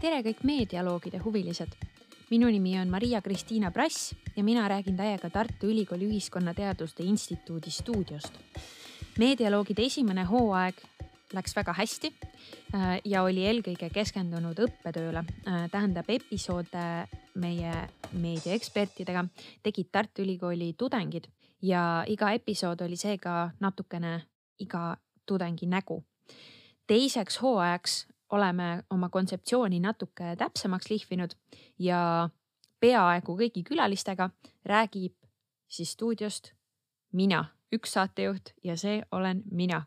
tere kõik meedialoogide huvilised. minu nimi on Maria-Kristiina Prass ja mina räägin täiega Tartu Ülikooli Ühiskonnateaduste Instituudi stuudiost. meedialoogide esimene hooaeg läks väga hästi äh, ja oli eelkõige keskendunud õppetööle. Äh, tähendab, episoode meie meediaekspertidega tegid Tartu Ülikooli tudengid ja iga episood oli seega natukene iga tudengi nägu. teiseks hooajaks oleme oma kontseptsiooni natuke täpsemaks lihvinud ja peaaegu kõigi külalistega räägib siis stuudiost mina, üks saatejuht ja see olen mina.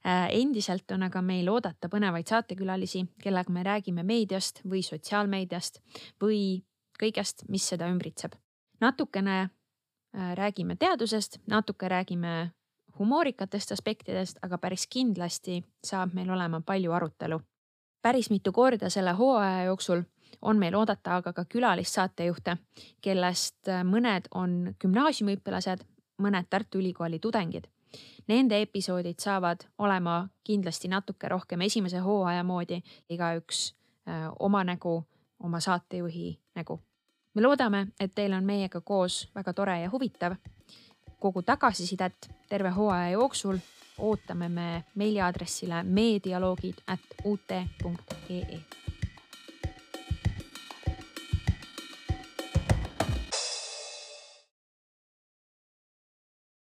Äh, endiselt on aga meil oodata põnevaid saatekülalisi, kellega me räägime meediast või sotsiaalmeediast või kõigest, mis seda ümbritseb. natukene äh, räägime teadusest, natuke räägime humoorikatest aspektidest, aga päris kindlasti saab meil olema palju arutelu päris mitu korda selle hooaja jooksul on meil oodata aga ka külalissaatejuhte, kellest mõned on gümnaasiumiõpilased, mõned Tartu Ülikooli tudengid. Nende episoodid saavad olema kindlasti natuke rohkem esimese hooaja moodi, igaüks äh, oma nägu, oma saatejuhi nägu. me loodame, et teil on meiega koos väga tore ja huvitav. Kogu tagasisidet terve hooaja jooksul ootame me meiliaadressile meedialoogid at ut.ee